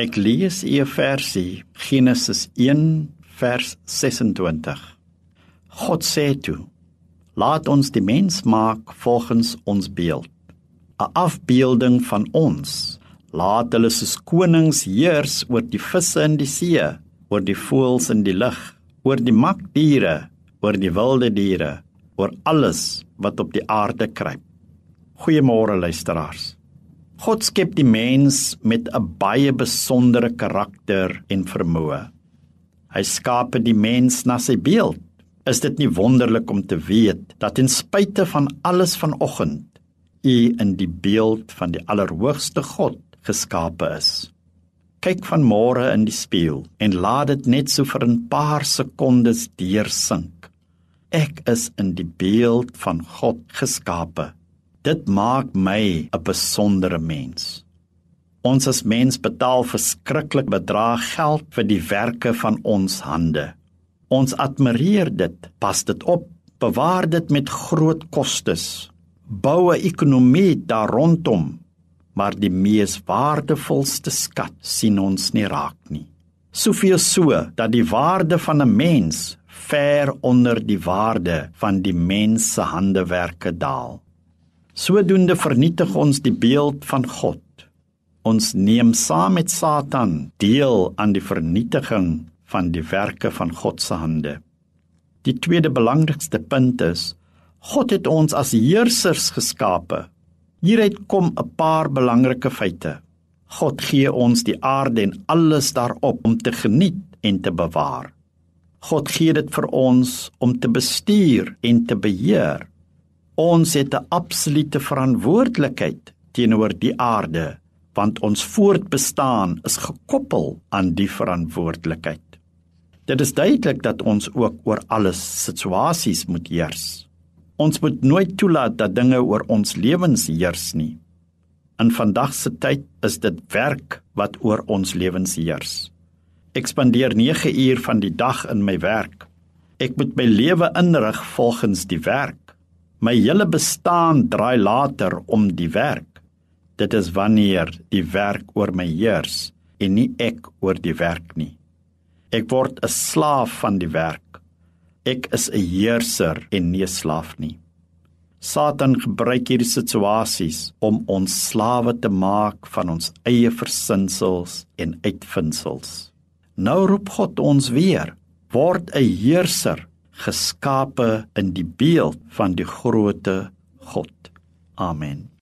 Ek lees 'n versie Genesis 1 vers 26. God sê toe: Laat ons die mens maak volgens ons beeld, 'n afbeelding van ons. Laat hulle soos konings heers oor die visse in die see, oor die voëls in die lug, oor die makdiere, oor die wilde diere, oor alles wat op die aarde kruip. Goeiemôre luisteraars. God skep die mens met 'n baie besondere karakter en vermoë. Hy skaap die mens na sy beeld. Is dit nie wonderlik om te weet dat ten spyte van alles vanoggend u in die beeld van die Allerhoogste God geskape is? Kyk van môre in die spieël en laat dit net so vir 'n paar sekondes deursink. Ek is in die beeld van God geskape. Dit maak my 'n besondere mens. Ons as mens betaal verskriklik bedrag geld vir die werke van ons hande. Ons admireer dit, pas dit op, bewaar dit met groot kostes, bou 'n ekonomie daar rondom, maar die mees waardevolste skat sien ons nie raak nie. Soveel so dat die waarde van 'n mens ver onder die waarde van die mens se handewerke daal. Sodoende vernietig ons die beeld van God. Ons neem saam met Satan deel aan die vernietiging van die werke van God se hande. Die tweede belangrikste punt is God het ons as heersers geskape. Hieruit kom 'n paar belangrike feite. God gee ons die aarde en alles daarop om te geniet en te bewaar. God gee dit vir ons om te bestuur en te beheer. Ons het 'n absolute verantwoordelikheid teenoor die aarde, want ons voortbestaan is gekoppel aan die verantwoordelikheid. Dit is duidelik dat ons ook oor alles situasies moet heers. Ons moet nooit toelaat dat dinge oor ons lewens heers nie. In vandag se tyd is dit werk wat oor ons lewens heers. Ek spandeer 9 uur van die dag in my werk. Ek moet my lewe inrig volgens die werk. My hele bestaan draai later om die werk. Dit is wanneer die werk oor my heers en nie ek oor die werk nie. Ek word 'n slaaf van die werk. Ek is 'n heerser en nie 'n slaaf nie. Satan gebruik hierdie situasies om ons slawe te maak van ons eie versinsels en uitvindsels. Nou roep God ons weer: word 'n heerser geskape in die beeld van die grootte God. Amen.